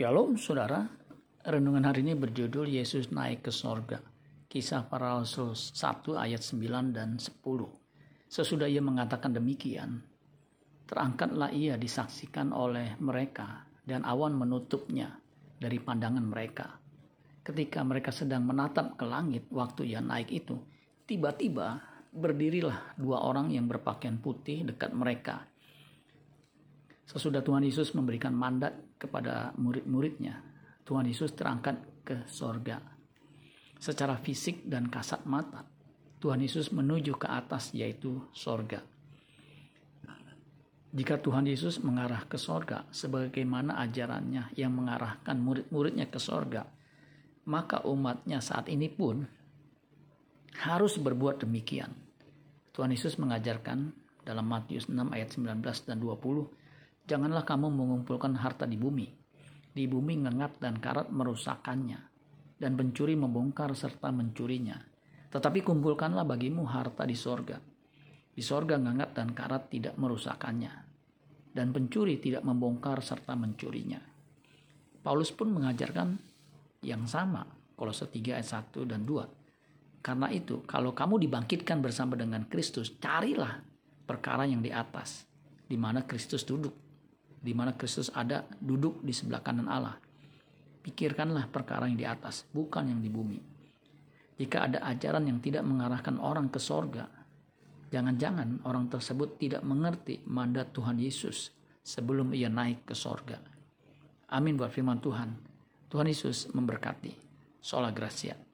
Shalom saudara, renungan hari ini berjudul Yesus naik ke sorga. Kisah para Rasul 1 ayat 9 dan 10. Sesudah ia mengatakan demikian, terangkatlah ia disaksikan oleh mereka dan awan menutupnya dari pandangan mereka. Ketika mereka sedang menatap ke langit waktu ia naik itu, tiba-tiba berdirilah dua orang yang berpakaian putih dekat mereka Sesudah Tuhan Yesus memberikan mandat kepada murid-muridnya, Tuhan Yesus terangkat ke sorga. Secara fisik dan kasat mata, Tuhan Yesus menuju ke atas yaitu sorga. Jika Tuhan Yesus mengarah ke sorga sebagaimana ajarannya yang mengarahkan murid-muridnya ke sorga, maka umatnya saat ini pun harus berbuat demikian. Tuhan Yesus mengajarkan dalam Matius 6 ayat 19 dan 20, Janganlah kamu mengumpulkan harta di bumi. Di bumi ngengat dan karat merusakkannya, dan pencuri membongkar serta mencurinya. Tetapi kumpulkanlah bagimu harta di sorga. Di sorga ngengat dan karat tidak merusakkannya, dan pencuri tidak membongkar serta mencurinya. Paulus pun mengajarkan yang sama, Kolose 3 ayat 1 dan 2. Karena itu, kalau kamu dibangkitkan bersama dengan Kristus, carilah perkara yang di atas, di mana Kristus duduk di mana Kristus ada duduk di sebelah kanan Allah. Pikirkanlah perkara yang di atas, bukan yang di bumi. Jika ada ajaran yang tidak mengarahkan orang ke sorga, jangan-jangan orang tersebut tidak mengerti mandat Tuhan Yesus sebelum ia naik ke sorga. Amin buat firman Tuhan. Tuhan Yesus memberkati. Sola Gracia.